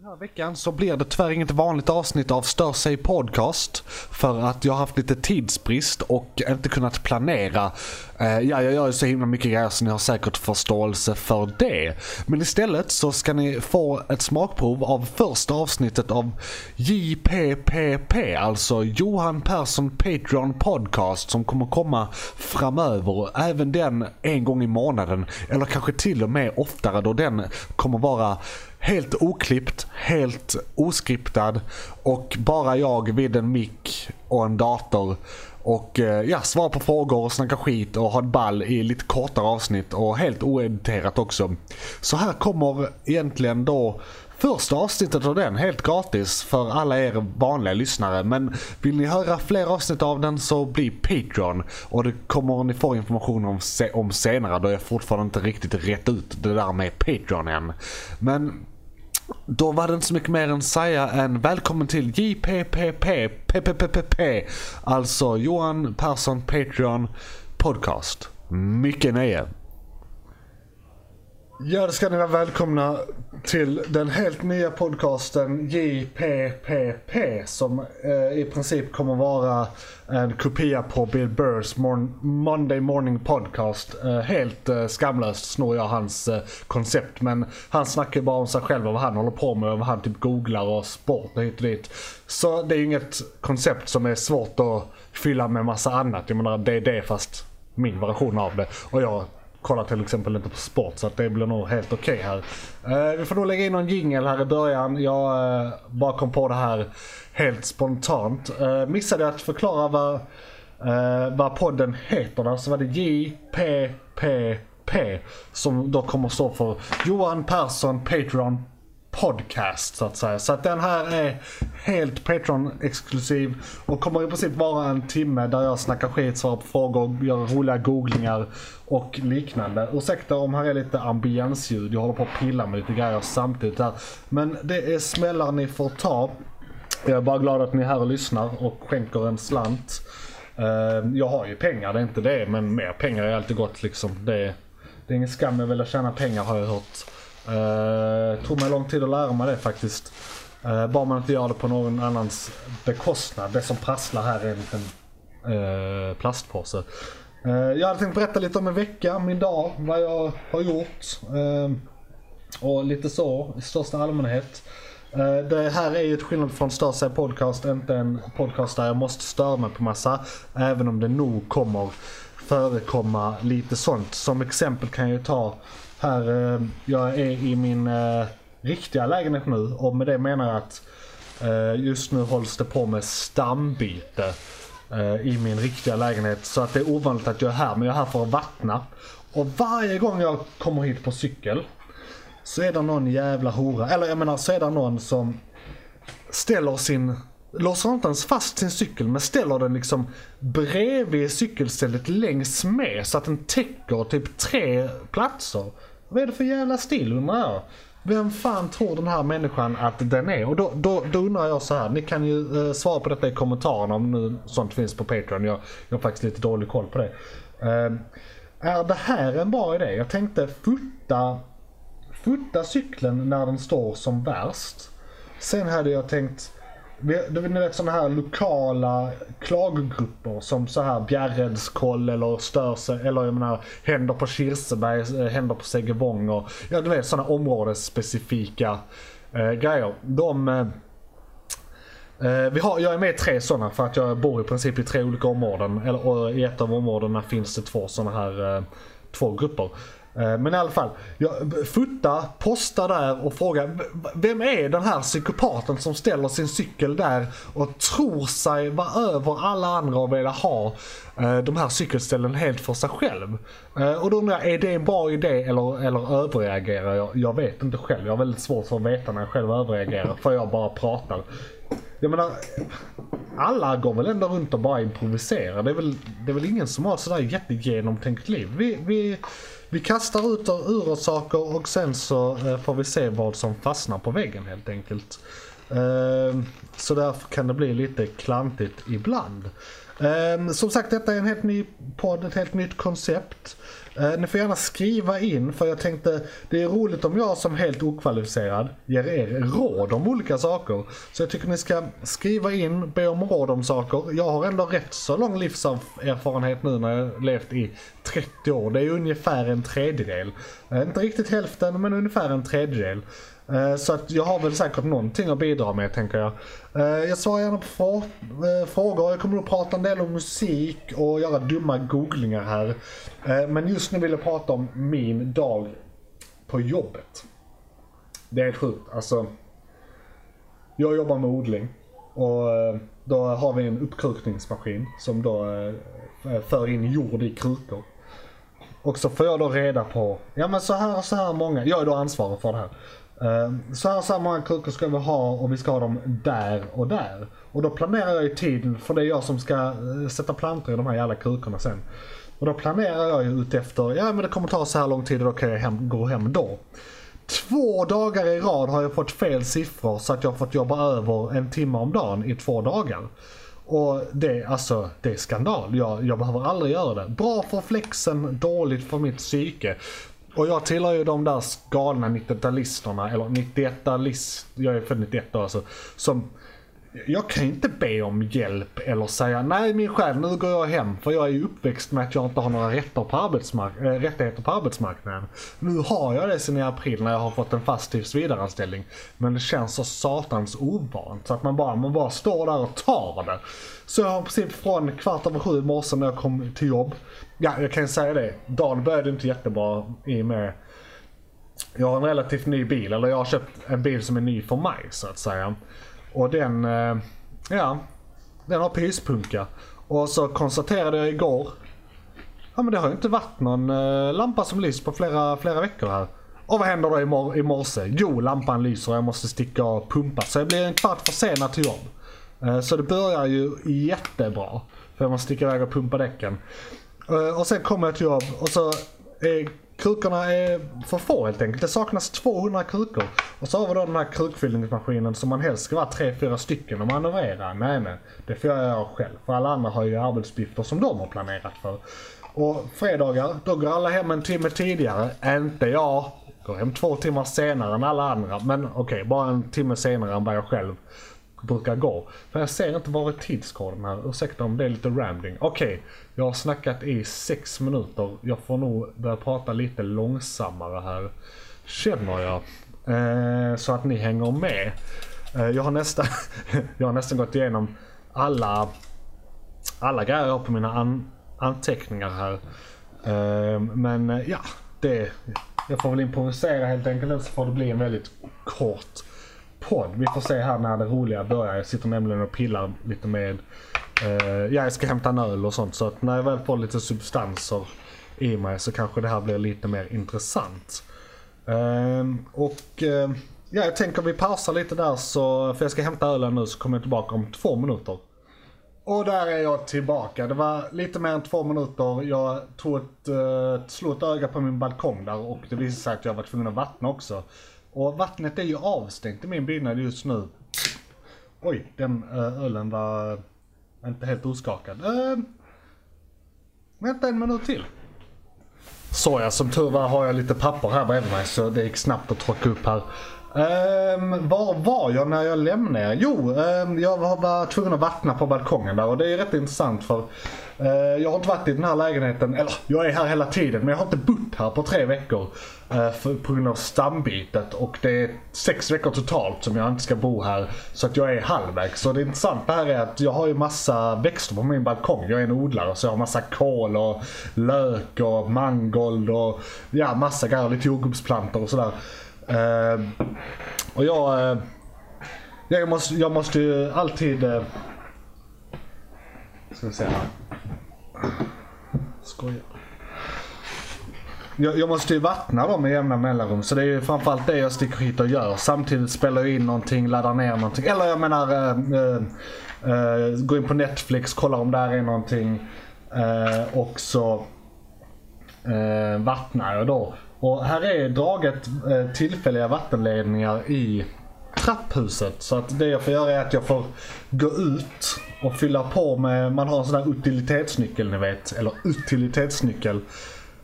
Den här veckan så blir det tyvärr inget vanligt avsnitt av Stör sig podcast. För att jag har haft lite tidsbrist och inte kunnat planera. Eh, ja, jag gör ju så himla mycket grejer så ni har säkert förståelse för det. Men istället så ska ni få ett smakprov av första avsnittet av JPPP. Alltså Johan Persson Patreon Podcast som kommer komma framöver. Även den en gång i månaden. Eller kanske till och med oftare då den kommer vara Helt oklippt, helt oskriptad och bara jag vid en mick och en dator. Och eh, ja, svara på frågor och snacka skit och ha ett ball i lite kortare avsnitt och helt oediterat också. Så här kommer egentligen då första avsnittet av den helt gratis för alla er vanliga lyssnare. Men vill ni höra fler avsnitt av den så bli Patreon. Och det kommer ni få information om, om senare då jag fortfarande inte riktigt rätt ut det där med Patreon än. Men då var det inte så mycket mer än att säga än välkommen till JPPP, PPPP, alltså Johan Persson Patreon Podcast. Mycket nöje. Ja, det ska ni vara välkomna till den helt nya podcasten JPPP som eh, i princip kommer vara en kopia på Bill Burrs Mon Monday Morning Podcast. Eh, helt eh, skamlöst snor jag hans eh, koncept men han snackar bara om sig själv och vad han håller på med och vad han typ googlar och sport och hit och dit. Så det är ju inget koncept som är svårt att fylla med massa annat. Jag menar det är det fast min version av det. Och jag kollar till exempel inte på sport så att det blir nog helt okej okay här. Uh, vi får nog lägga in någon jingel här i början. Jag uh, bara kom på det här helt spontant. Uh, missade att förklara vad, uh, vad podden heter alltså där så var det JPPP som då kommer stå för Johan Persson Patreon podcast så att säga. Så att den här är helt Patreon-exklusiv och kommer i princip vara en timme där jag snackar skit, svarar på frågor, gör roliga googlingar och liknande. Ursäkta om här är lite ambiensljud, jag håller på att pilla med lite grejer samtidigt här. Men det är smällar ni får ta. Jag är bara glad att ni är här och lyssnar och skänker en slant. Eh, jag har ju pengar, det är inte det, men mer pengar är alltid gott liksom. Det är, det är ingen skam att vilja tjäna pengar har jag hört. Uh, tog mig lång tid att lära mig det faktiskt. Uh, bara man inte gör det på någon annans bekostnad. Det som prasslar här är en liten uh, plastpåse. Uh, jag hade tänkt berätta lite om en vecka, min dag, vad jag har gjort. Uh, och lite så i största allmänhet. Det här är ju ett skillnad från Störsa podcast, inte en podcast där jag måste störa mig på massa. Även om det nog kommer förekomma lite sånt. Som exempel kan jag ju ta här, eh, jag är i min eh, riktiga lägenhet nu och med det menar jag att eh, just nu hålls det på med stambyte eh, i min riktiga lägenhet. Så att det är ovanligt att jag är här, men jag är här för att vattna. Och varje gång jag kommer hit på cykel så är det någon jävla hora, eller jag menar så är det någon som ställer sin låser inte ens fast sin cykel men ställer den liksom bredvid cykelstället längs med så att den täcker typ tre platser. Vad är det för jävla stil undrar jag? Vem fan tror den här människan att den är? Och då, då, då undrar jag så här, ni kan ju eh, svara på detta i kommentarerna om nu sånt finns på Patreon. Jag, jag har faktiskt lite dålig koll på det. Eh, är det här en bra idé? Jag tänkte futta, futta cykeln när den står som värst. Sen hade jag tänkt ni vet sådana här lokala klagogrupper som så här Bjärredskoll eller Störse eller jag menar Händer på Kirseberg, eh, Händer på Segevång och ja du vet sådana områdesspecifika eh, grejer. De eh, eh, vi har, jag är med i tre sådana för att jag bor i princip i tre olika områden. Eller, och I ett av områdena finns det två sådana här eh, två grupper. Eh, men i alla fall, jag, fota, posta där och fråga vem är den här psykopaten som ställer sin cykel där och tror sig vara över alla andra och vilja ha eh, de här cykelställen helt för sig själv. Eh, och då undrar jag, är det en bra idé eller, eller överreagerar jag? Jag vet inte själv, jag har väldigt svårt för att veta när jag själv överreagerar för jag bara pratar. Jag menar, alla går väl ändå runt och bara improviserar. Det är väl, det är väl ingen som har sådär jättegenomtänkt liv. Vi, vi vi kastar ut ur oss saker och sen så eh, får vi se vad som fastnar på väggen helt enkelt. Ehm, så därför kan det bli lite klantigt ibland. Ehm, som sagt, detta är en helt ny podd, ett helt nytt koncept. Eh, ni får gärna skriva in för jag tänkte det är roligt om jag som helt okvalificerad ger er råd om olika saker. Så jag tycker ni ska skriva in, be om råd om saker. Jag har ändå rätt så lång livserfarenhet nu när jag levt i 30 år. Det är ungefär en tredjedel. Eh, inte riktigt hälften men ungefär en tredjedel. Eh, så att jag har väl säkert någonting att bidra med tänker jag. Eh, jag svarar gärna på eh, frågor. Jag kommer att prata en del om musik och göra dumma googlingar här. Men just nu vill jag prata om min dag på jobbet. Det är helt sjukt. Alltså, jag jobbar med odling. Och då har vi en uppkrukningsmaskin som då för in jord i krukor. Och så får jag då reda på, ja men så här och så här många, jag är då ansvarig för det här. Ehm, så här så här många krukor ska vi ha och vi ska ha dem där och där. Och då planerar jag ju tiden, för det är jag som ska eh, sätta plantor i de här jävla krukorna sen. Och då planerar jag ju utefter, ja men det kommer ta så här lång tid och då kan jag hem, gå hem då. Två dagar i rad har jag fått fel siffror så att jag har fått jobba över en timme om dagen i två dagar. Och det, alltså, det är skandal. Jag, jag behöver aldrig göra det. Bra för flexen, dåligt för mitt psyke. Och jag tillhör ju de där galna 90-talisterna, eller 91-talist, jag är född 91 då alltså, som jag kan inte be om hjälp eller säga nej min själ nu går jag hem för jag är ju uppväxt med att jag inte har några rätter på arbetsmark- äh, rättigheter på arbetsmarknaden. Nu har jag det sen i april när jag har fått en fast tillsvidareanställning. Men det känns så satans ovant så att man bara, man bara står där och tar det. Så jag har i princip från kvart över sju i morse när jag kom till jobb. Ja jag kan säga det, dagen började inte jättebra i och med jag har en relativt ny bil, eller jag har köpt en bil som är ny för mig så att säga. Och den, eh, ja, den har pyspunka. Och så konstaterade jag igår, ja men det har ju inte varit någon eh, lampa som lyst på flera, flera veckor här. Och vad händer då i, mor- i morse? Jo, lampan lyser och jag måste sticka och pumpa. Så jag blir en kvart försenad till jobb. Eh, så det börjar ju jättebra. För jag måste sticka iväg och pumpa däcken. Och sen kommer jag till jobb och så är krukorna är för få helt enkelt. Det saknas 200 krukor. Och så har vi då den här krukfyllningsmaskinen som man helst ska vara 3-4 stycken och manövrera. Nej men, det får jag göra själv. För alla andra har ju arbetsuppgifter som de har planerat för. Och fredagar, då går alla hem en timme tidigare. Inte jag. Går hem två timmar senare än alla andra. Men okej, bara en timme senare än vad jag själv brukar gå. För jag ser inte var är tidskoden här. Ursäkta om det är lite rambling. Okej, jag har snackat i sex minuter. Jag får nog börja prata lite långsammare här. Känner jag. Eh, så att ni hänger med. Eh, jag, har nästan, jag har nästan gått igenom alla, alla grejer jag har på mina an, anteckningar här. Eh, men eh, ja, det, jag får väl improvisera helt enkelt. Så får det bli en väldigt kort podd. Vi får se här när det roliga börjar. Jag sitter nämligen och pillar lite med, eh, ja jag ska hämta en öl och sånt. Så att när jag väl får lite substanser i mig så kanske det här blir lite mer intressant. Eh, och eh, ja, jag tänker vi pausar lite där så, för jag ska hämta ölen nu så kommer jag tillbaka om två minuter. Och där är jag tillbaka. Det var lite mer än två minuter. Jag tog ett, uh, slog ett öga på min balkong där och det visade sig att jag var tvungen att vattna också. Och vattnet är ju avstängt i min byggnad just nu. Oj, den eh, ölen var eh, inte helt oskakad. Äh, vänta en minut till. Såja, som tur var har jag lite papper här bredvid mig så det gick snabbt att torka upp här. Um, var var jag när jag lämnade? Jo, um, jag var, var tvungen att vattna på balkongen där och det är rätt intressant för uh, jag har inte varit i den här lägenheten, eller jag är här hela tiden men jag har inte bott här på tre veckor uh, för, på grund av stambytet och det är sex veckor totalt som jag inte ska bo här så att jag är halvvägs. Så det intressanta här är att jag har ju massa växter på min balkong. Jag är en odlare så jag har massa kål och lök och mangold och ja massa grejer, lite jordgubbsplantor och sådär. Eh, och jag, eh, jag, måste, jag måste ju alltid... Eh, ska vi se här. Skojar. Jag, jag måste ju vattna dem med jämna mellanrum så det är ju framförallt det jag sticker hit och gör. Samtidigt spelar jag in någonting, laddar ner någonting. Eller jag menar eh, eh, eh gå in på Netflix, kolla om där är någonting. Eh, och så eh, vattnar jag då. Och här är draget eh, tillfälliga vattenledningar i trapphuset. Så att det jag får göra är att jag får gå ut och fylla på med, man har en sån där utilitetsnyckel ni vet. Eller utilitetsnyckel.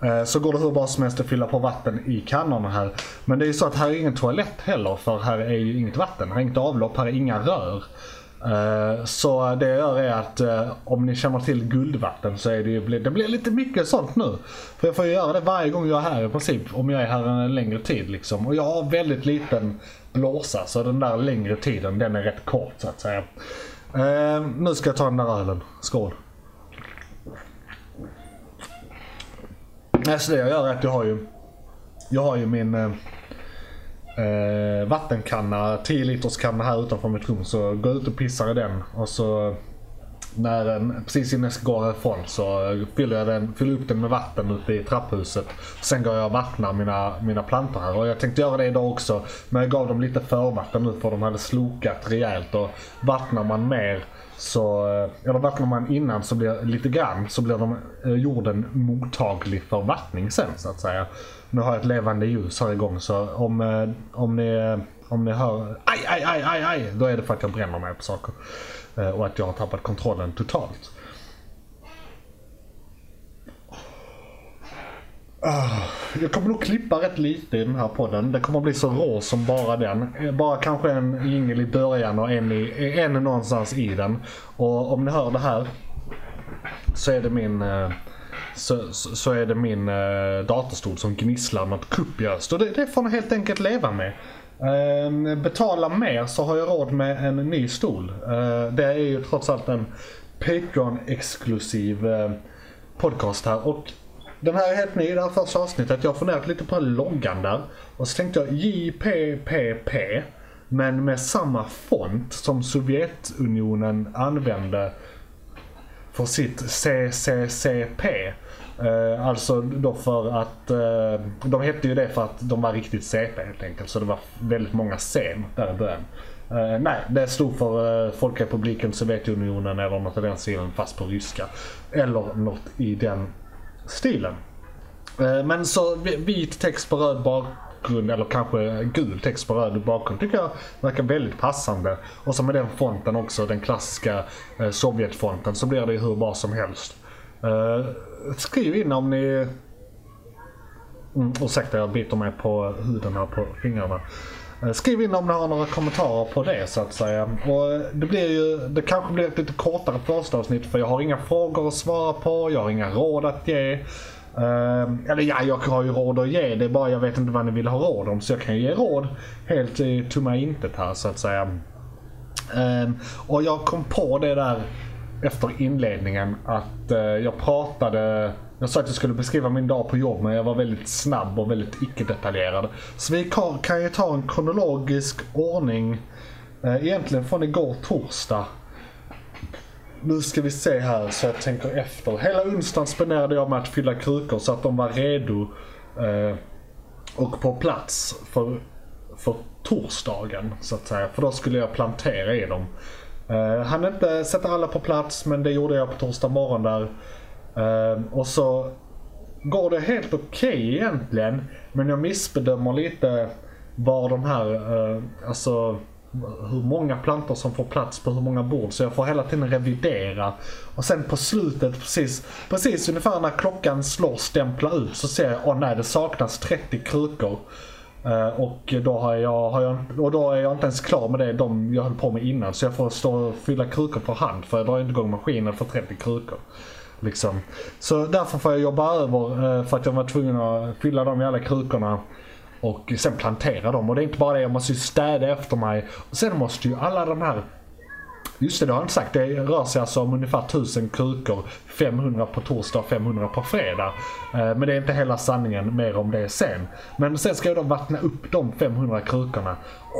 Eh, så går det hur bra som helst att fylla på vatten i kannorna här. Men det är ju så att här är ingen toalett heller för här är ju inget vatten. Här är inget avlopp, här är inga rör. Eh, så det jag gör är att eh, om ni känner till guldvatten så är det ju, det blir lite mycket sånt nu. För jag får ju göra det varje gång jag är här i princip. Om jag är här en längre tid liksom. Och jag har väldigt liten blåsa så den där längre tiden den är rätt kort så att säga. Eh, nu ska jag ta den där ölen. Skål. Så det jag gör är att jag har ju, jag har ju min eh, vattenkanna, 10 liters kanna här utanför mitt rum. Så går jag ut och pissar i den och så när den, precis innan jag ska gå härifrån så fyller jag den, fyller upp den med vatten ute i trapphuset. Sen går jag och vattnar mina, mina plantor här och jag tänkte göra det idag också. Men jag gav dem lite förvatten nu för de hade slokat rejält och vattnar man mer så, eh, eller vattnar man innan så blir lite grann så blir de, eh, jorden mottaglig för vattning sen så att säga. Nu har jag ett levande ljus här igång så om, eh, om, ni, eh, om ni hör aj, aj, aj, aj, aj, då är det för att jag bränner mig på saker. Eh, och att jag har tappat kontrollen totalt. Ah, jag kommer nog klippa rätt lite i den här podden. Det kommer bli så rå som bara den. Bara kanske en jingel i början och en, i, en någonstans i den. Och om ni hör det här så är det min eh, så, så, så är det min eh, datorstol som gnisslar något kopiöst. Och det, det får ni helt enkelt leva med. Eh, betala mer så har jag råd med en ny stol. Eh, det är ju trots allt en Patreon-exklusiv eh, podcast här. Och den här är helt ny, det här första avsnittet. Jag har funderat lite på loggan där. Och så tänkte jag JPPP. Men med samma font som Sovjetunionen använde för sitt CCCP. Eh, alltså då för att, eh, de hette ju det för att de var riktigt CP helt enkelt. Så det var väldigt många C där i början. Eh, nej, det stod för eh, Folkrepubliken Sovjetunionen eller något i den stilen fast på ryska. Eller något i den stilen. Eh, men så vit text på röd bakgrund eller kanske gul text på röd bakgrund tycker jag verkar väldigt passande. Och så med den fonten också, den klassiska eh, Sovjetfonten så blir det ju hur bra som helst. Eh, skriv in om ni... Mm, ursäkta jag biter mig på huden här på fingrarna. Eh, skriv in om ni har några kommentarer på det så att säga. Och eh, det blir ju, det kanske blir ett lite kortare första avsnitt för jag har inga frågor att svara på, jag har inga råd att ge. Ehm, eller ja, jag har ju råd att ge, det är bara jag vet inte vad ni vill ha råd om så jag kan ju ge råd helt i tomma intet här så att säga. Uh, och jag kom på det där efter inledningen att uh, jag pratade jag sa att jag skulle beskriva min dag på jobb men jag var väldigt snabb och väldigt icke-detaljerad. Så vi kan, ju ta en kronologisk ordning eh, egentligen från igår torsdag. Nu ska vi se här så jag tänker efter. Hela onsdagen spenderade jag med att fylla krukor så att de var redo eh, och på plats för, för torsdagen så att säga. För då skulle jag plantera i dem. Eh, hann inte sätta alla på plats men det gjorde jag på torsdag morgon där. Eh, och så går det helt okej egentligen. Men jag missbedömer lite var de här, eh, alltså hur många plantor som får plats på hur många bord. Så jag får hela tiden revidera. Och sen på slutet, precis, precis ungefär när klockan slår stämpla ut så ser jag, åh nej det saknas 30 krukor. Eh, och, då har jag, har jag, och då är jag inte ens klar med det de jag höll på med innan. Så jag får stå och fylla krukor för hand för jag drar inte igång maskinen för 30 krukor. Liksom. Så därför får jag jobba över eh, för att jag var tvungen att fylla de jävla krukorna. Och sen plantera dem. Och det är inte bara det, jag måste ju städa efter mig. Och sen måste ju alla de här Just det, det har jag inte sagt. Det rör sig alltså om ungefär 1000 krukor. 500 på torsdag och 500 på fredag. Eh, men det är inte hela sanningen, mer om det sen. Men sen ska jag då vattna upp de 500 krukorna.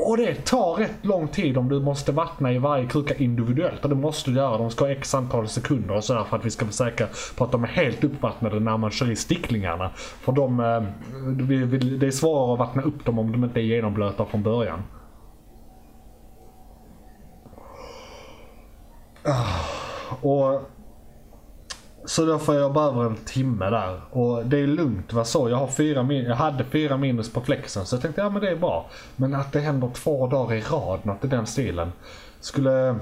Och det tar rätt lång tid om du måste vattna i varje kruka individuellt. Och det måste du göra. De ska ha x antal sekunder och sådär för att vi ska vara säkra på att de är helt uppvattnade när man kör i sticklingarna. För de, eh, det är svårare att vattna upp dem om de inte är genomblöta från början. Ah. Och så då får jag bara över en timme där. Och det är lugnt, vad så? Jag, har fyra jag hade fyra minus på flexen så jag tänkte ja men det är bra. Men att det händer två dagar i rad, något i den stilen. Skulle...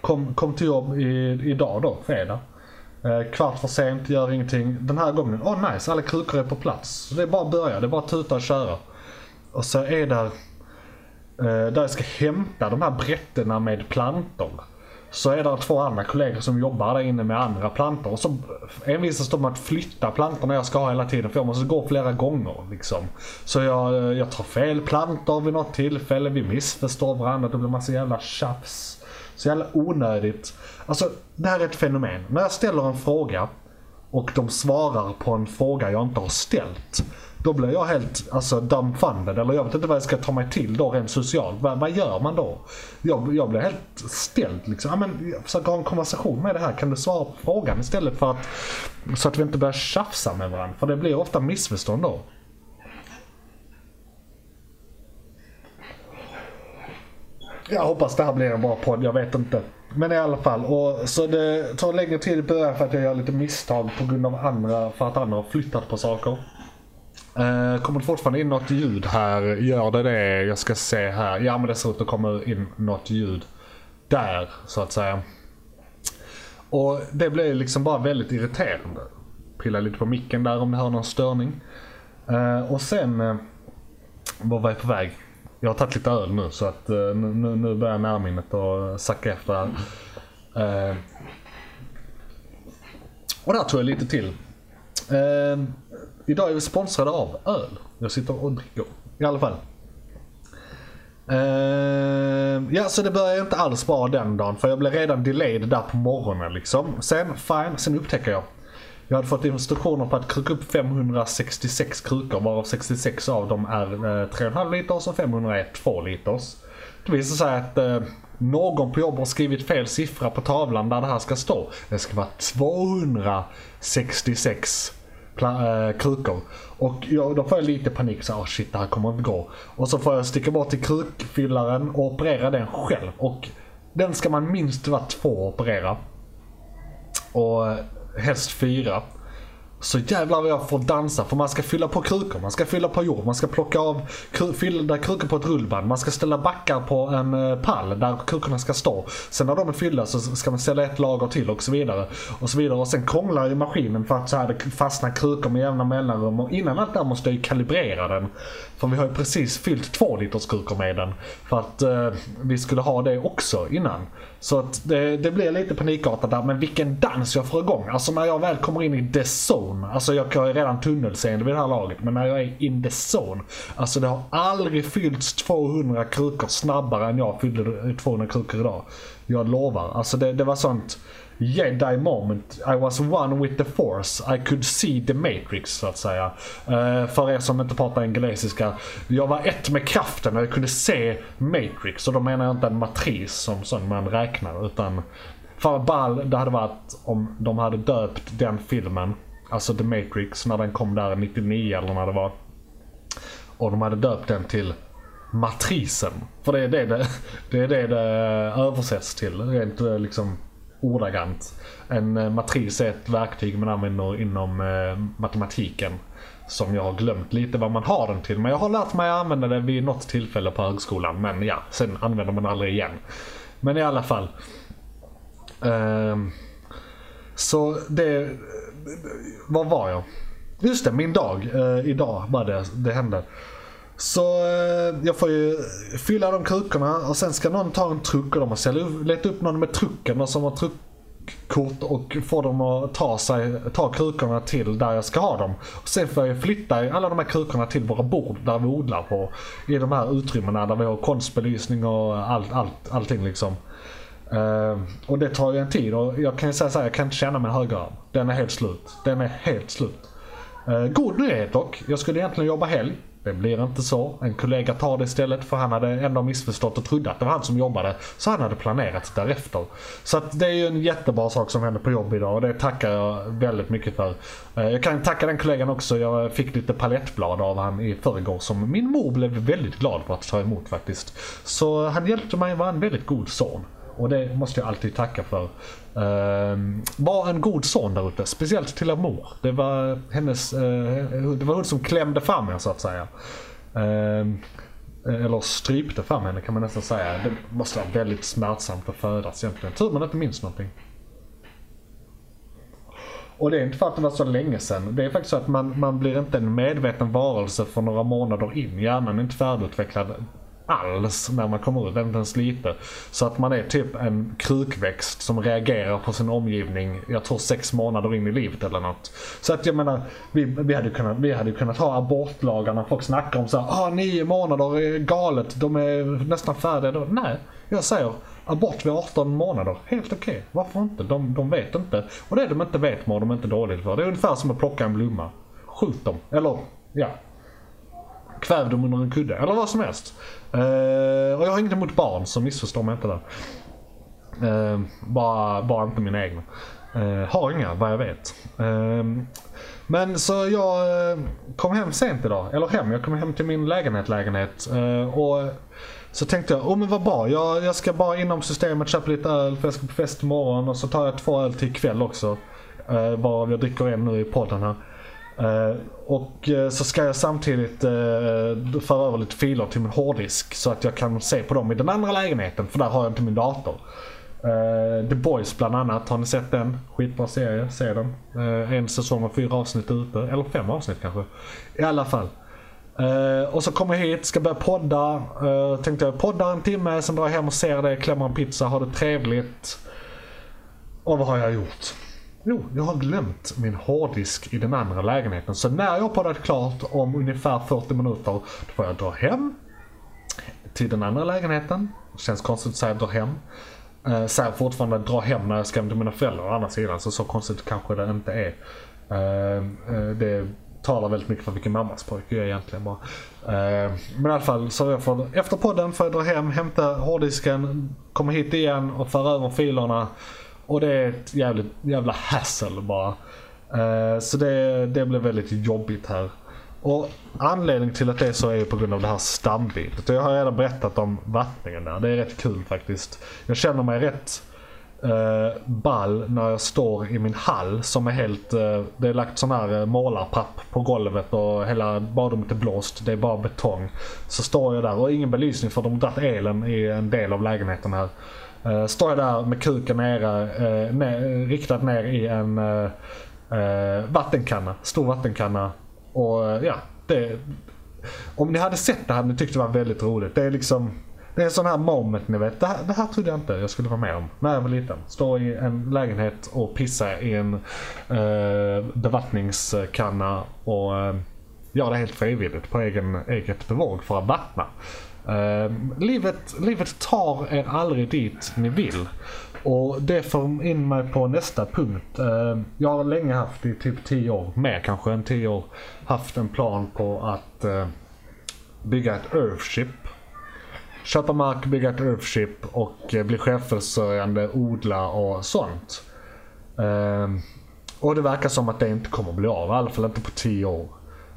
Kom, kom till jobb i, idag då, fredag. Eh, kvart för sent, gör ingenting. Den här gången, åh oh, nice, alla krukor är på plats. Så det är bara att börja, det är bara att tuta och köra. Och så är där, eh, där jag ska hämta de här brättena med plantor. Så är det två andra kollegor som jobbar där inne med andra plantor. Och så envisas de att flytta plantorna jag ska ha hela tiden. För jag måste gå flera gånger. Liksom. Så jag, jag tar fel plantor vid något tillfälle. Vi missförstår varandra. Det blir massa jävla tjafs. Så jävla onödigt. Alltså, det här är ett fenomen. När jag ställer en fråga och de svarar på en fråga jag inte har ställt. Då blir jag helt alltså, dumbfounded, eller jag vet inte vad jag ska ta mig till då rent socialt. vad, vad gör man då? Jag, jag blir helt ställd liksom. Ja, men, jag försöker ha en konversation med det här. Kan du svara på frågan istället för att så att vi inte börjar tjafsa med varandra. För det blir ofta missförstånd då. Jag hoppas det här blir en bra podd, jag vet inte. Men i alla fall, och, så det tar längre tid i början för att jag gör lite misstag på grund av andra, för att andra har flyttat på saker. Uh, kommer det fortfarande in något ljud här? Gör det det? Jag ska se här. Ja men det ser ut att komma in något ljud där så att säga. Och det blir liksom bara väldigt irriterande. Pilla lite på micken där om ni hör någon störning. Uh, och sen, uh, var var jag på väg? Jag har tagit lite öl nu så att uh, nu, nu börjar närminnet att sacka efter. Uh, och där tog jag lite till. Uh, idag är vi sponsrade av öl. Jag sitter och dricker. I alla fall. Uh, ja, så det börjar inte alls bra den dagen. För jag blev redan delayed där på morgonen liksom. Sen, fine, sen upptäcker jag. Jag hade fått instruktioner på att kruka upp 566 krukor varav 66 av dem är eh, 3,5 liters och 500 är 2 liters. Det visar sig att eh, någon på jobbet har skrivit fel siffra på tavlan där det här ska stå. Det ska vara 266 äh, krukor. Och jag, då får jag lite panik så oh shit det här kommer inte gå. Och så får jag sticka bort till krukfyllaren och operera den själv. Och den ska man minst vara två operera. Och eh, helst fyra. Så jävlar vad jag får dansa för man ska fylla på krukor, man ska fylla på jord, man ska plocka av fylla krukor på ett rullband, man ska ställa backar på en eh, pall där krukorna ska stå. Sen när de är fyllda så ska man ställa ett lager till och så vidare. Och så vidare och sen krånglar i maskinen för att så här det fastnar krukor med jämna mellanrum och innan allt där måste jag ju kalibrera den. För vi har ju precis fyllt två liters krukor med den. För att eh, vi skulle ha det också innan. Så att det, det blir lite panikartat där, men vilken dans jag får igång. Alltså när jag väl kommer in i the zone. Alltså jag har ju redan tunnelseende vid det här laget, men när jag är in the zone. Alltså det har aldrig fyllts 200 krukor snabbare än jag fyllde 200 krukor idag. Jag lovar. Alltså det, det var sånt jedi moment. I was one with the force. I could see the matrix så att säga. Uh, för er som inte pratar engelska. Jag var ett med kraften och jag kunde se matrix. Och då menar jag inte en matris som, sån man räknar. Utan för ball det hade varit om de hade döpt den filmen. Alltså The Matrix när den kom där 99 eller när det var. Och de hade döpt den till Matrisen. För det är det det, det, är det, det översätts till. Rent eh, liksom ordagrant. En eh, matris är ett verktyg man använder inom eh, matematiken. Som jag har glömt lite vad man har den till. Men jag har lärt mig att använda den vid något tillfälle på högskolan. Men ja, sen använder man aldrig igen. Men i alla fall. Ehm, så det... Eh, var var jag? Just det, min dag. Idag var det det hände. Så eh, jag får ju fylla de krukorna och sen ska någon ta en truck och de måste leta upp någon med trucken som har truckkort och få dem att ta, sig, ta krukorna till där jag ska ha dem. Och sen får jag flytta alla de här krukorna till våra bord där vi odlar på. I de här utrymmena där vi har konstbelysning och allt, allt, allting liksom. Uh, och det tar ju en tid och jag kan ju säga såhär, jag kan inte känna min högerarm. Den är helt slut. Den är helt slut. Uh, god nyhet dock. Jag skulle egentligen jobba helg. Det blir inte så. En kollega tar det istället för han hade ändå missförstått och trodde att det var han som jobbade. Så han hade planerat därefter. Så att det är ju en jättebra sak som händer på jobb idag och det tackar jag väldigt mycket för. Eh, jag kan tacka den kollegan också. Jag fick lite palettblad av han i förrgår som min mor blev väldigt glad för att ta emot faktiskt. Så han hjälpte mig var en väldigt god son. Och det måste jag alltid tacka för. Ehm, uh, var en god son där ute. Speciellt till mor. Det var hennes, uh, det var hon som klämde fram er så att säga. Uh, eller strypte fram henne kan man nästan säga. Det måste vara väldigt smärtsamt att födas egentligen. Tur man inte minns någonting. Och det är inte för att det var så länge sedan. Det är faktiskt så att man, man blir inte en medveten varelse för några månader in. Hjärnan är inte färdigutvecklad alls när man kommer ut, inte ens lite. Så att man är typ en krukväxt som reagerar på sin omgivning, jag tror sex månader in i livet eller något. Så att jag menar, vi, vi hade ju kunnat, vi hade kunnat ha abortlagarna, folk snackar om så här, ah nio månader är galet, de är nästan färdiga då. Nej, jag säger abort vid 18 månader, helt okej. Okay. Varför inte? De, de vet inte. Och det de inte vet mår de inte dåligt för. Det är ungefär som att plocka en blomma. Skjut dem. Eller, ja. Kväv dem under en kudde. Eller vad som helst. Uh, och jag har inget emot barn, så missförstå mig inte där. Uh, bara, bara inte mina egna. Uh, har inga, vad jag vet. men så jag kom hem sent idag. Eller hem, jag kom hem till min lägenhet, lägenhet. och så tänkte jag, oh men vad bra. Jag, jag ska bara inom systemet köpa lite öl för jag ska på fest imorgon. Och så tar jag två öl till ikväll också. Uh, varav jag dricker en nu i podden här. Eh, och eh, så ska jag samtidigt eh, föra över lite filer till min hårddisk. Så att jag kan se på dem i den andra lägenheten. För där har jag inte min dator. The Boys bland annat, har ni sett den? Skitbra serie, se den. en säsong och fyra avsnitt ute. Eller fem avsnitt kanske. I alla fall. Uh, och så kommer jag hit, ska börja podda. Uh, tänkte jag podda en timme, sen drar jag hem och ser det, klämmer en pizza, har det trevligt. Och vad har jag gjort? Jo, jag har glömt min hårddisk i den andra lägenheten. Så när jag har poddat klart om ungefär 40 minuter, då får jag dra hem till den andra lägenheten. Känns konstigt att säga dra hem. Eh, säger fortfarande dra hem när jag ska hem till mina föräldrar å andra sidan, så så konstigt kanske det inte är. Eh, eh det talar väldigt mycket för vilken mammas pojke jag är egentligen bara. Eh, men i alla fall, så jag får, efter podden får jag dra hem, hämta hårddisken, komma hit igen och föra över filerna. Och det är ett jävligt, jävla hassle bara. Uh, så det, det blev väldigt jobbigt här. Och anledningen till att det är så är ju på grund av det här stambytet. Jag har redan berättat om vattningen där. Det är rätt kul faktiskt. Jag känner mig rätt uh, ball när jag står i min hall som är helt, uh, det är lagt sån här uh, målarpapp på golvet och hela badrummet är blåst. Det är bara betong. Så står jag där och ingen belysning för de har dragit elen i en del av lägenheten här. Uh, står jag där med kuken nere, eh, uh, ner, riktat ner i en uh, vattenkanna, stor vattenkanna. Och ja, det, om ni hade sett det hade ni tyckt det var väldigt roligt. Det är liksom det är en sån här moment ni vet. Det här, det här trodde jag inte jag skulle vara med om när jag var liten. Stå i en lägenhet och pissa i en uh, bevattningskanna och uh, göra det helt frivilligt på egen, eget bevåg för att vattna. Uh, livet, livet tar er aldrig dit ni vill. Och det får in mig på nästa punkt. Uh, jag har länge haft i typ 10 år, mer kanske än 10 år, haft en plan på att uh, bygga ett Earthship köpa mark, bygga ett Earthship och eh, bli självförsörjande, odla och sånt. Och det verkar som att det inte kommer bli av, i alla fall inte på 10 år.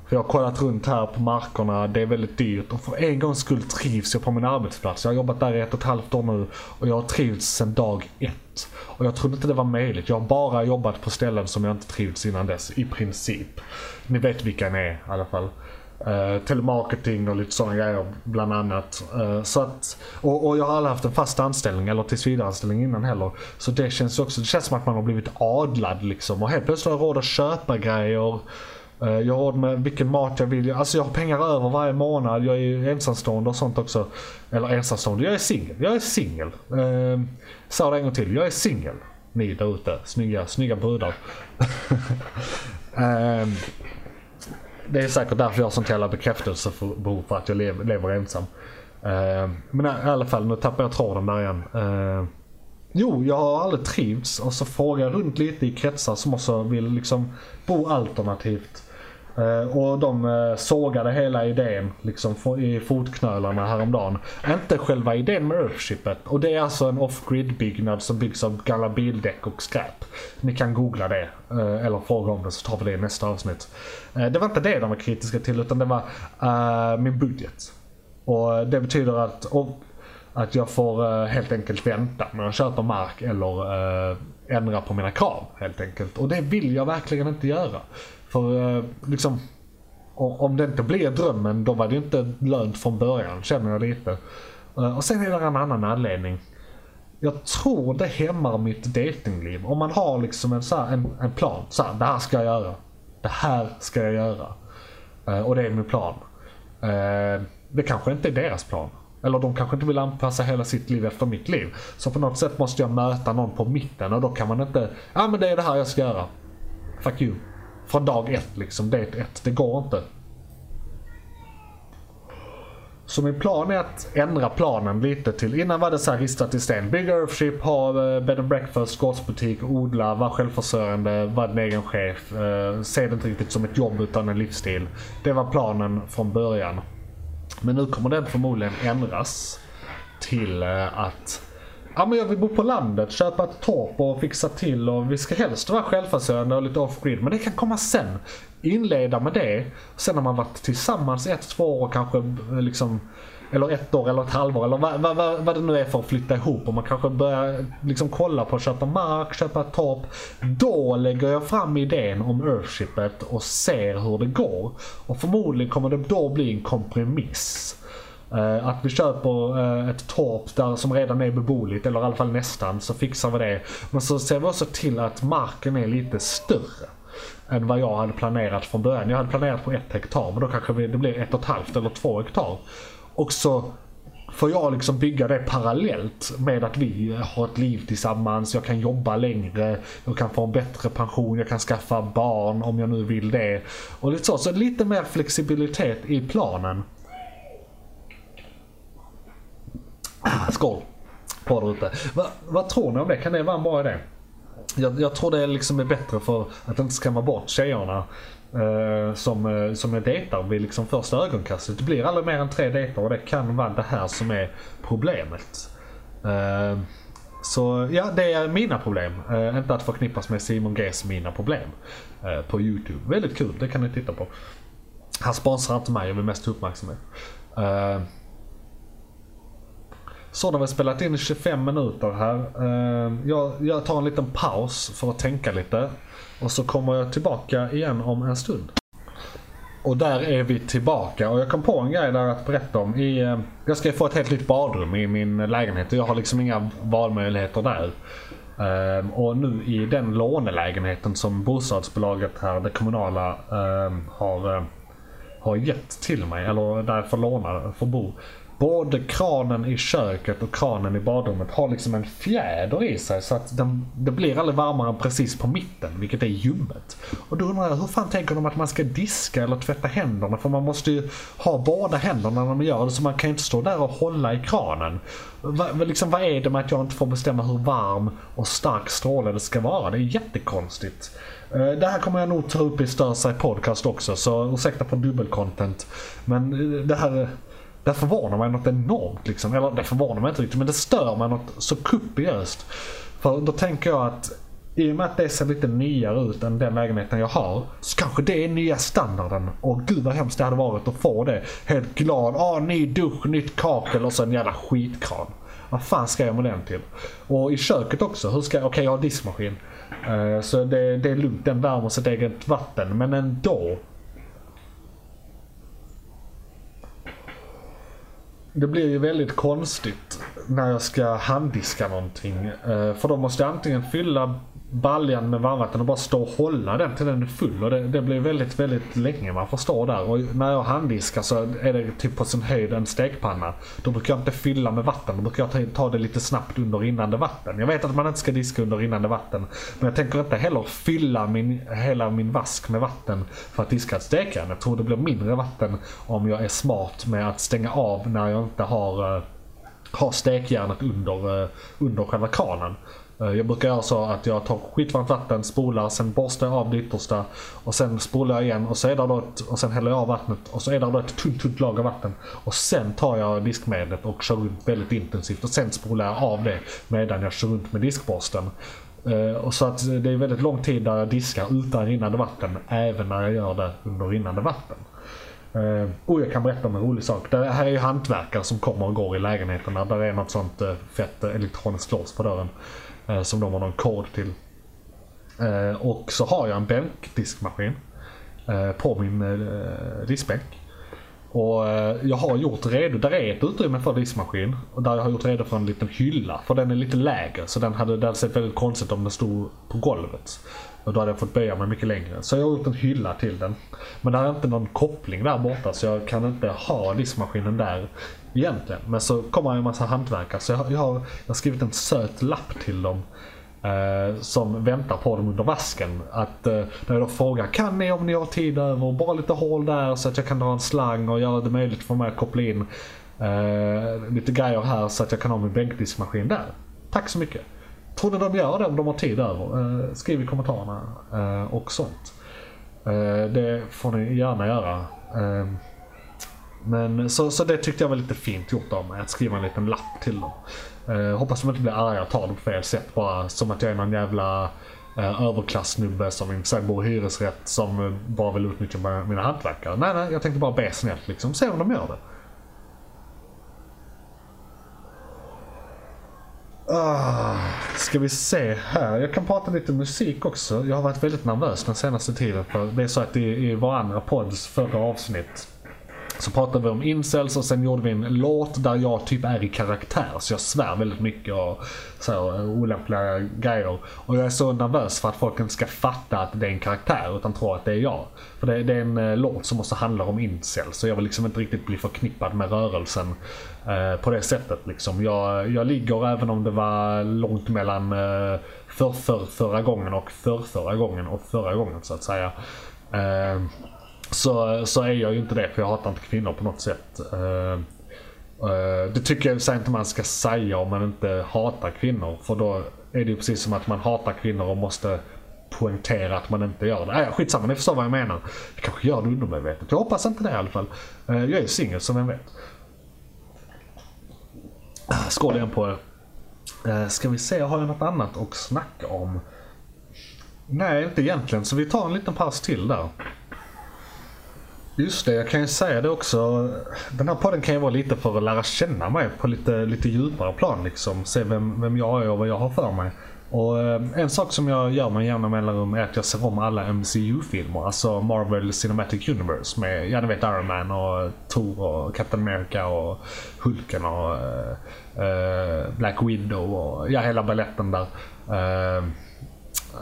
Jag har kollat runt här på markerna, det är väldigt dyrt och för en gångs skull trivs jag på min arbetsplats. Jag har jobbat där i ett och ett halvt år nu och jag har trivts sedan dag ett. Och jag trodde inte det var möjligt. Jag har bara jobbat på ställen som jag inte trivts innan dess, i princip. Ni vet vilka ni är i alla fall. Uh, telemarketing och lite sådana grejer bland annat. Uh, så att, och, och, jag har aldrig haft en fast anställning eller tillsvidareanställning innan heller. Så det känns också, det känns som att man har blivit adlad liksom. Och helt plötsligt har jag råd att köpa grejer. Eh, jag har råd med vilken mat jag vill. Alltså jag har pengar över varje månad. Jag är ensamstående och sånt också. Eller ensamstående, jag är singel. Jag är singel. Eh, Sa det en gång till, jag är singel. Ni där ute, snygga, snygga brudar. eh, det är säkert därför jag har sånt jävla bekräftelsebehov för att jag lever, lever ensam. Eh, men i alla fall, nu tappar jag tråden där igen. Eh, jo, jag har aldrig trivts och så frågar jag runt lite i kretsar som också vill liksom bo alternativt. Eh, och de eh, sågade hela idén liksom i fotknölarna häromdagen. Inte själva idén med Earthshipet. Och det är alltså en off-grid byggnad som byggs av gamla bildäck och skräp. Ni kan googla det. Eh, eller fråga om det så tar vi det i nästa avsnitt. det var inte det de var kritiska till utan det var min budget. Och det betyder att, och, att jag får helt enkelt vänta med att köpa mark eller ändra på mina krav helt enkelt. Och det vill jag verkligen inte göra. För eh, liksom, om det inte blir drömmen då var det inte lönt från början känner jag lite. Eh, och sen är det en annan anledning. jag tror det hämmar mitt datingliv. Om man har liksom en, så här, en, en plan. Så här, det här ska jag göra. Det här ska jag göra. Eh, och det är min plan. Det kanske inte är deras plan. Eller de kanske inte vill anpassa hela sitt liv efter mitt liv. Så på något sätt måste jag möta någon på mitten och då kan man inte, ja men det är det här jag ska göra. Fuck you. Från dag ett liksom, date ett. Det går inte. Så min plan är att ändra planen lite till, innan var det så här ristat i sten. Bygga Earthship, ha eh, bed and breakfast, gårdsbutik, odla, vara självförsörjande, vara din egen chef. Eh, se det inte riktigt som ett jobb utan en livsstil. Det var planen från början. Men nu kommer den förmodligen ändras till eh, att Ja men jag vill bo på landet, köpa ett torp och fixa till och vi ska helst vara självförsörjande och lite off-grid. Men det kan komma sen. Inleda med det. Sen har man varit tillsammans ett, två år kanske liksom eller ett år eller ett halvår eller vad, vad, vad, vad det nu är för att flytta ihop. Och man kanske börjar liksom kolla på att köpa mark, köpa ett torp. Då lägger jag fram idén om Earthshipet och ser hur det går. Och förmodligen kommer det då bli en kompromiss. Eh, att vi köper eh, ett torp där som redan är beboeligt, eller i alla fall nästan, så fixar vi det. Men så ser vi också till att marken är lite större än vad jag hade planerat från början. Jag hade planerat på ett hektar, men då kanske det blir ett och ett halvt eller två hektar. Och så får jag liksom bygga det parallellt med att vi har ett liv tillsammans, jag kan jobba längre, jag kan få en bättre pension, jag kan skaffa barn om jag nu vill det. Och lite så, så lite mer flexibilitet i planen. Ah, skål! På där. Va, vad tror ni om det? Kan det vara en bra idé? Jag, jag tror det liksom är bättre för att inte skrämma bort tjejerna eh, som, eh, som är dejtar vid liksom första ögonkastet. Det blir aldrig mer än tre dejter och det kan vara det här som är problemet. Eh, så ja, det är mina problem. Eh, inte att förknippas med Simon Gs mina problem. Eh, på YouTube. Väldigt kul, det kan ni titta på. Han sponsrar inte mig, jag vill mest uppmärksamhet. Eh, så har vi spelat in 25 minuter här. Eh, jag, jag tar en liten paus för att tänka lite. Och så kommer jag tillbaka igen om en stund. Och där är vi tillbaka och jag kom på en grej där att berätta om. I, eh, jag ska få ett helt nytt badrum i min lägenhet och jag har liksom inga valmöjligheter där. Um, och nu i den lånelägenheten som bostadsbolaget här, det kommunala, um, har, har gett till mig, eller där jag får låna, får bo både kranen i köket och kranen i badrummet har liksom en fjäder i sig så att den, det blir aldrig varmare än precis på mitten, vilket är ljummet. Och då undrar jag, hur fan tänker de att man ska diska eller tvätta händerna? För man måste ju ha båda händerna när man gör det, så man kan ju inte stå där och hålla i kranen. Va, liksom, vad är det med att jag inte får bestämma hur varm och stark stråle det ska vara? Det är jättekonstigt. Eh, det här kommer jag nog ta upp i Störsaj podcast också, så ursäkta på dubbelcontent. Men eh, det här det förvånar mig något enormt liksom. Eller det förvånar mig inte riktigt men det stör mig något så kopiöst. För då tänker jag att i och med att det ser lite nyare ut än den lägenheten jag har. Så kanske det är nya standarden. Och gud vad hemskt det hade varit att få det. Helt glad. Ah, ny dusch, nytt kakel och så en jävla skitkran. Vad fan ska jag med den till? Och i köket också. Hur ska jag? Okej, okay, jag har diskmaskin. Uh, så det, det är lugnt. Den värmer sitt eget vatten. Men ändå. Det blir ju väldigt konstigt när jag ska handdiska någonting. Eh, för då måste jag antingen fylla baljan med varmvatten och bara stå och hålla den till den är full. Och det, det blir väldigt, väldigt länge man får stå där. Och när jag handdiskar så är det typ på sin höjd en stekpanna. Då brukar jag inte fylla med vatten. Då brukar jag ta, ta det lite snabbt under rinnande vatten. Jag vet att man inte ska diska under rinnande vatten. Men jag tänker inte heller fylla min, hela min vask med vatten för att diska ett stekjärn. Jag tror det blir mindre vatten om jag är smart med att stänga av när jag inte har, eh, har stekjärnet under, eh, under själva kranen. Eh, jag brukar göra så att jag tar skitvarmt vatten, spolar, sen borstar jag av det yttersta och sen spolar jag igen och, så är det då ett, och sen häller jag av vattnet och så är det då ett tunt, tunt lager vatten. Och sen tar jag diskmedlet och kör runt väldigt intensivt och sen spolar jag av det medan jag kör runt med diskborsten. Eh, och så att det är väldigt lång tid där jag diskar utan rinnande vatten, även när jag gör det under rinnande vatten. Uh, och jag kan berätta om en rolig sak. Det här är ju hantverkare som kommer och går i lägenheterna. Där är något sånt uh, fett elektroniskt lås på dörren. Eh, som de har någon kod till. Eh, och så har jag en bänkdiskmaskin eh, på min diskbänk. Och jag har gjort redo, där är ett utrymme för diskmaskin. Och där jag har gjort redo för en liten hylla. För den är lite lägre så den hade, det hade sett väldigt konstigt om den stod på golvet. Och då hade jag fått böja mig mycket längre. Så jag har gjort en hylla till den. Men det är inte någon koppling där borta så jag kan inte ha diskmaskinen där egentligen. Men så kommer en massa hantverkare så jag, jag, har, jag har skrivit en söt lapp till dem. Eh, som väntar på dem under vasken. Att, eh, där jag då frågar, kan ni om ni har tid över bara lite hål där så att jag kan dra en slang och göra det möjligt för mig att koppla in eh, lite grejer här så att jag kan ha min bänkdiskmaskin där. Tack så mycket. Tror ni de gör det om de har tid över? Eh, skriv i kommentarerna eh, och sånt. Eh, det får ni gärna göra. Ehm, men så, så det tyckte jag var lite fint gjort av mig, att skriva en liten lapp till dem. Eh, hoppas de inte blir arga och tar det på fel sätt bara. Som att jag är någon jävla eh, överklassnubbe som inte bor i hyresrätt som eh, bara vill utnyttja mina hantverkare. Nej, nej, jag tänkte bara be snällt liksom. Se om de gör det. Ah, ska vi se här. Jag kan prata lite musik också. Jag har varit väldigt nervös den senaste tiden. För det är så att i, i vår andra podds förra avsnitt så pratade vi om incels och sen gjorde vi en låt där jag typ är i karaktär. Så jag svär väldigt mycket och så olämpliga grejer. Och jag är så nervös för att folk inte ska fatta att det är en karaktär utan tror att det är jag. För det, det är en eh, låt som också handlar om incels. Så jag vill liksom inte riktigt bli förknippad med rörelsen eh, på det sättet. Liksom. Jag, jag ligger även om det var långt mellan eh, för, för, förra gången och för förra gången och förra gången så att säga. Eh, så, så är jag ju inte det för jag hatar inte kvinnor på något sätt. Uh, uh, det tycker jag inte man ska säga om man inte hatar kvinnor. För då är det ju precis som att man hatar kvinnor och måste poängtera att man inte gör det. Äh, skitsamma, ni förstår vad jag menar. Jag kanske gör det undermedvetet. Jag hoppas inte det i alla fall. Uh, jag är singel som vem vet. Ah, skål igen på er. Ska vi se, har jag något annat att snacka om? Nej, inte egentligen. Så vi tar en liten paus till där. Just det, jag kan ju säga det också. Den här podden kan ju vara lite för att lära känna mig på lite, lite djupare plan. Liksom. Se vem, vem jag är och vad jag har för mig. Och eh, En sak som jag gör med jämna mellanrum är att jag ser om alla MCU-filmer. Alltså Marvel Cinematic Universe med, ja ni vet Iron Man och Thor och Captain America och Hulken och uh, Black Widow och ja hela balletten där. Uh,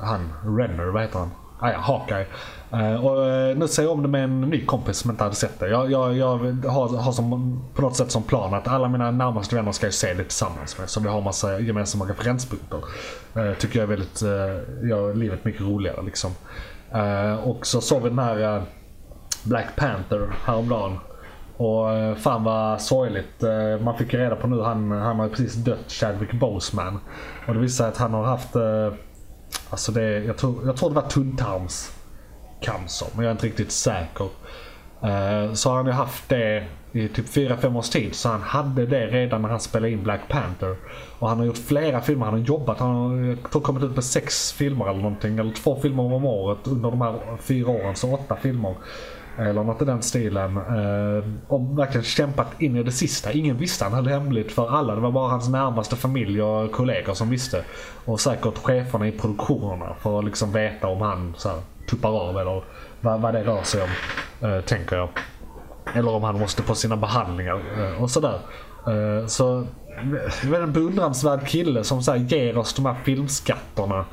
han, Renner, vad heter han? Ah, ja, Hawkeye. Eh, och eh, nu ser jag om det med en ny kompis som inte hade sett det. Jag, jag, jag har, har som, på något sätt som plan att alla mina närmaste vänner ska se det tillsammans med. Så vi har massa gemensamma referenspunkter. Uh, tycker jag är väldigt, gör livet mycket roligare liksom. och så såg vi den här Black Panther häromdagen. Och fan vad sorgligt. Man fick ju reda på nu, han, han har precis dött, Chadwick Boseman. Och det visade sig att han har haft, alltså det, jag tror, jag tror det var tunntarms cancer, men jag är inte riktigt säker. Eh, så har han ju haft det i typ 4-5 års tid. Så han hade det redan när han spelade in Black Panther. Och han har gjort flera filmer, han har jobbat, han har tror, kommit ut med sex filmer eller någonting. Eller två filmer om året under de här fyra åren, så åtta filmer. Eller något i den stilen. Eh, och verkligen kämpat in i det sista. Ingen visste han höll hemligt för alla. Det var bara hans närmaste familj och kollegor som visste. Och säkert cheferna i produktionerna för att liksom veta om han så här, tuppar av eller vad, vad det rör sig om. Eh, tänker jag. Eller om han måste på sina behandlingar eh, och sådär. Eh, så en beundransvärd kille som så här, ger oss de här filmskatterna.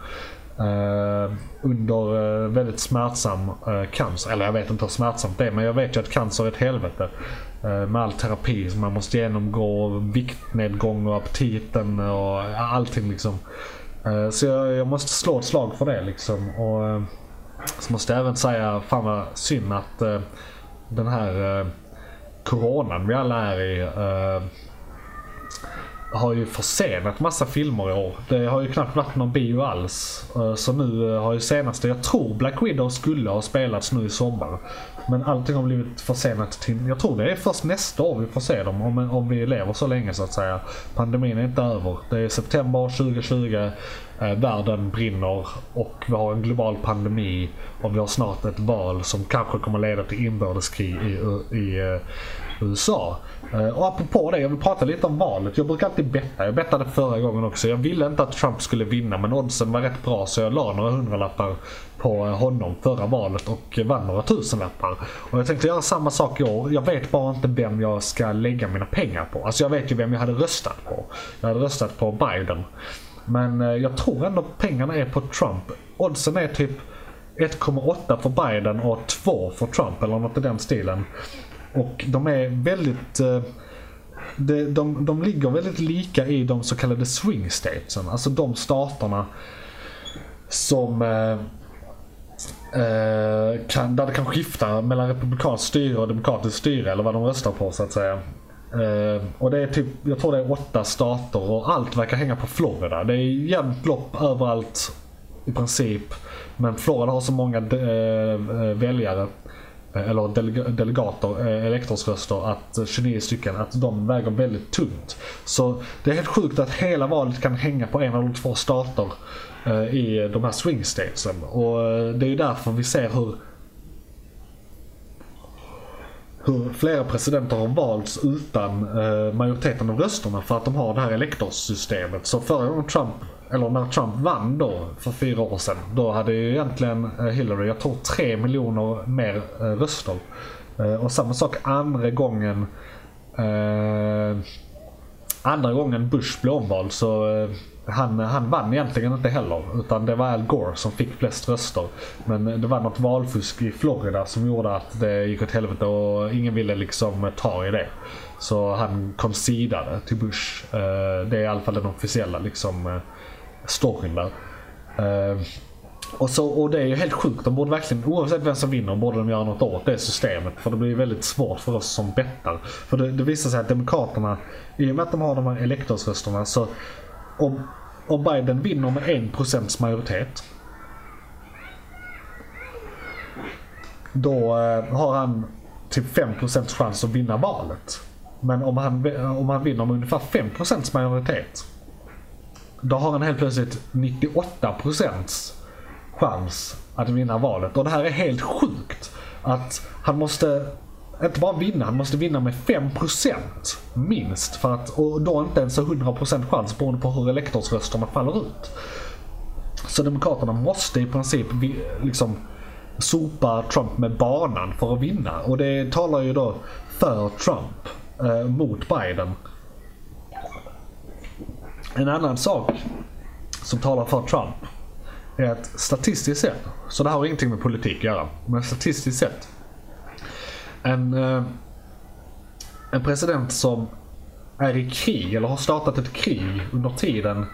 Eh, under eh, väldigt smärtsam eh, cancer. Eller jag vet inte hur smärtsamt det är men jag vet ju att cancer är ett helvete. med all terapi som man måste genomgå, viktnedgång och aptiten och allting liksom. så jag, jag, måste slå ett slag för det liksom. Och, så måste jag även säga, fan vad synd att uh, den här uh, coronan vi alla är i uh, har ju försenat massa filmer i år. Det har ju knappt varit någon bio alls. Så nu har ju senaste, jag tror Black Widow skulle ha spelats nu i sommar. Men allting har blivit försenat till, jag tror det är först nästa år vi får se dem om, om vi lever så länge så att säga. Pandemin är inte över. Det är september 2020. Eh, världen brinner och vi har en global pandemi och vi har snart ett val som kanske kommer leda till inbördeskrig i, i eh, USA. Eh, och apropå det, jag vill prata lite om valet. Jag brukar alltid betta. Jag bettade förra gången också. Jag ville inte att Trump skulle vinna men oddsen var rätt bra så jag la några hundralappar på eh, honom förra valet och vann några tusenlappar. Och jag tänkte göra samma sak i år. Jag vet bara inte vem jag ska lägga mina pengar på. Alltså jag vet ju vem jag hade röstat på. Jag hade röstat på Biden. Men eh, jag tror ändå pengarna är på Trump. Oddsen är typ 1,8 för Biden och 2 för Trump eller något i den stilen. Och de är väldigt... Eh, de, de, de ligger väldigt lika i de så kallade swing statesen. Alltså de staterna som eh, eh, kan, där det kan skifta mellan republikanskt styre och demokratiskt styre eller vad de röstar på så att säga. Uh, och det är typ, jag tror det är åtta stater och allt verkar hänga på Florida. Det är jämnt lopp överallt i princip. Men Florida har så många uh, väljare, eller delega delegater, uh, elektorsröster, att 29 stycken, att de väger väldigt tungt. Så det är helt sjukt att hela valet kan hänga på en eller två stater i de här swing statesen. Och det är ju därför vi ser hur hur flera presidenter har valts utan eh, majoriteten av rösterna för att de har det här elektorssystemet. Så förra gången Trump, eller när Trump vann då för fyra år sedan, då hade ju egentligen eh, Hillary, jag tror tre miljoner mer eh, röster. Eh, och samma sak andra gången eh, andra gången Bush blev omvald så eh, han, han vann egentligen inte heller. Utan det var Al Gore som fick flest röster. Men det var något valfusk i Florida som gjorde att det gick åt helvete och ingen ville liksom ta i det. Så han concedade till Bush. Eh, det är i alla fall den officiella liksom eh, storyn där. Eh, och, så, och det är ju helt sjukt. De borde verkligen, oavsett vem som vinner, borde de göra något åt det systemet. För det blir väldigt svårt för oss som bettar. För det, det visar sig att Demokraterna, i och med att de har de här elektorsrösterna, så om, om Biden vinner med 1% majoritet. Då eh, har han typ 5% chans att vinna valet. Men om han, om han vinner med ungefär 5% majoritet. Då har han helt plötsligt 98% chans att vinna valet. Och det här är helt sjukt. Att han måste inte bara vinna, han måste vinna med 5% minst. För att, och då inte ens 100% chans beroende på hur elektorsrösterna faller ut. Så Demokraterna måste i princip liksom sopa Trump med banan för att vinna. Och det talar ju då för Trump eh, mot Biden. En annan sak som talar för Trump är att statistiskt sett, så det här har ingenting med politik att göra, men statistiskt sett en, eh, en president som är i krig eller har startat ett krig under tiden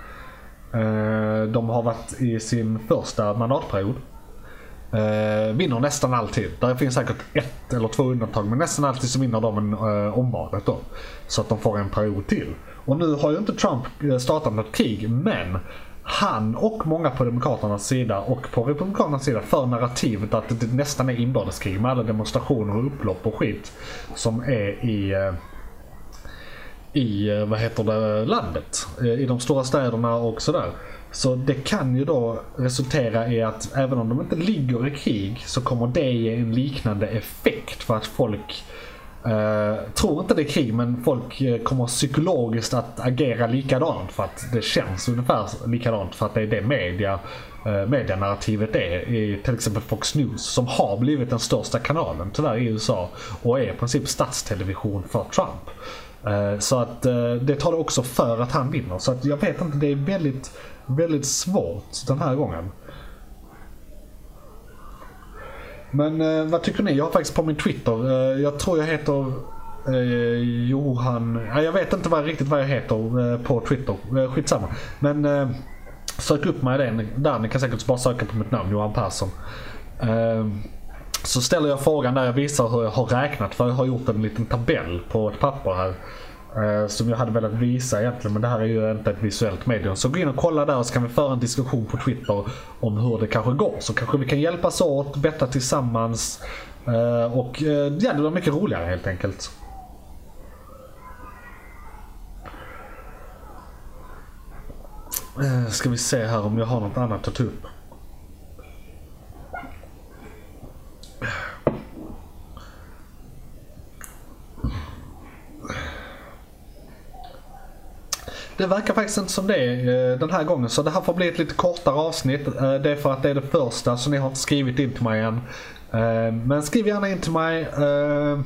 eh, de har varit i sin första mandatperiod. Eh, vinner nästan alltid. Där finns säkert ett eller två undantag men nästan alltid så vinner de en, omvalet då. Så att de får en period till. Och nu har ju inte Trump startat något krig men han och många på Demokraternas sida och på Republikanernas sida för narrativet att det nästan är inbördeskrig med alla demonstrationer och upplopp och skit som är i eh, i, eh, vad heter det, landet. Eh, I de stora städerna och sådär. Så det kan ju då resultera i att även om de inte ligger i krig så kommer det ge en liknande effekt för att folk Uh, tror inte det är krig men folk eh, kommer psykologiskt att agera likadant för att det känns ungefär likadant för att det är det media, uh, medianarrativet är i till exempel Fox News som har blivit den största kanalen tyvärr i USA och är i princip statstelevision för Trump. Uh, så att det tar det också för att han vinner så att jag vet inte, det är väldigt, väldigt svårt den här gången. Men eh, vad tycker ni? Jag har faktiskt på min Twitter, eh, jag tror jag heter eh, Johan, jag vet inte vad, riktigt vad jag heter eh, på Twitter, eh, skitsamma. Men eh, sök upp mig där, där, ni kan säkert bara söka på mitt namn, Johan Persson. Eh, så ställer jag frågan där jag visar hur jag har räknat, för jag har gjort en liten tabell på ett papper här. Eh, som jag hade velat visa egentligen men det här är ju inte ett visuellt medium. Så gå in och kolla där så kan vi föra en diskussion på Twitter om hur det kanske går. Så kanske vi kan hjälpas åt, betta tillsammans. Eh, och eh, ja, det blir mycket roligare helt enkelt. Ska vi se här om jag har något annat att ta upp. Det verkar faktiskt inte som det eh, den här gången så det här får bli ett lite kortare avsnitt. Eh, Det är för att det är det första så ni har inte skrivit in till mig än. Eh, Men skriv gärna in till mig. Eh,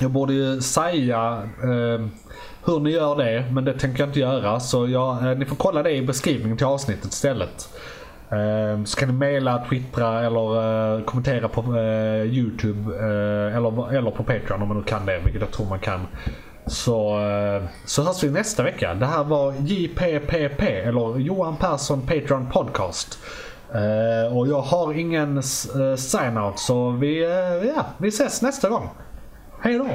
Jag borde ju säga eh, hur ni gör det men det tänker jag inte göra så jag, eh, ni får kolla det i beskrivningen till avsnittet istället. Eh, så kan ni mejla, twittra eller eh, kommentera på eh, Youtube eller, eller på Patreon om man nu kan det, vilket jag tror man kan. Så, eh, så hörs vi nästa vecka. Det här var JPPP eller Johan Persson Patreon Podcast. Eh, och jag har ingen eh, sign-out så vi, ja, vi ses nästa gång. Hej då!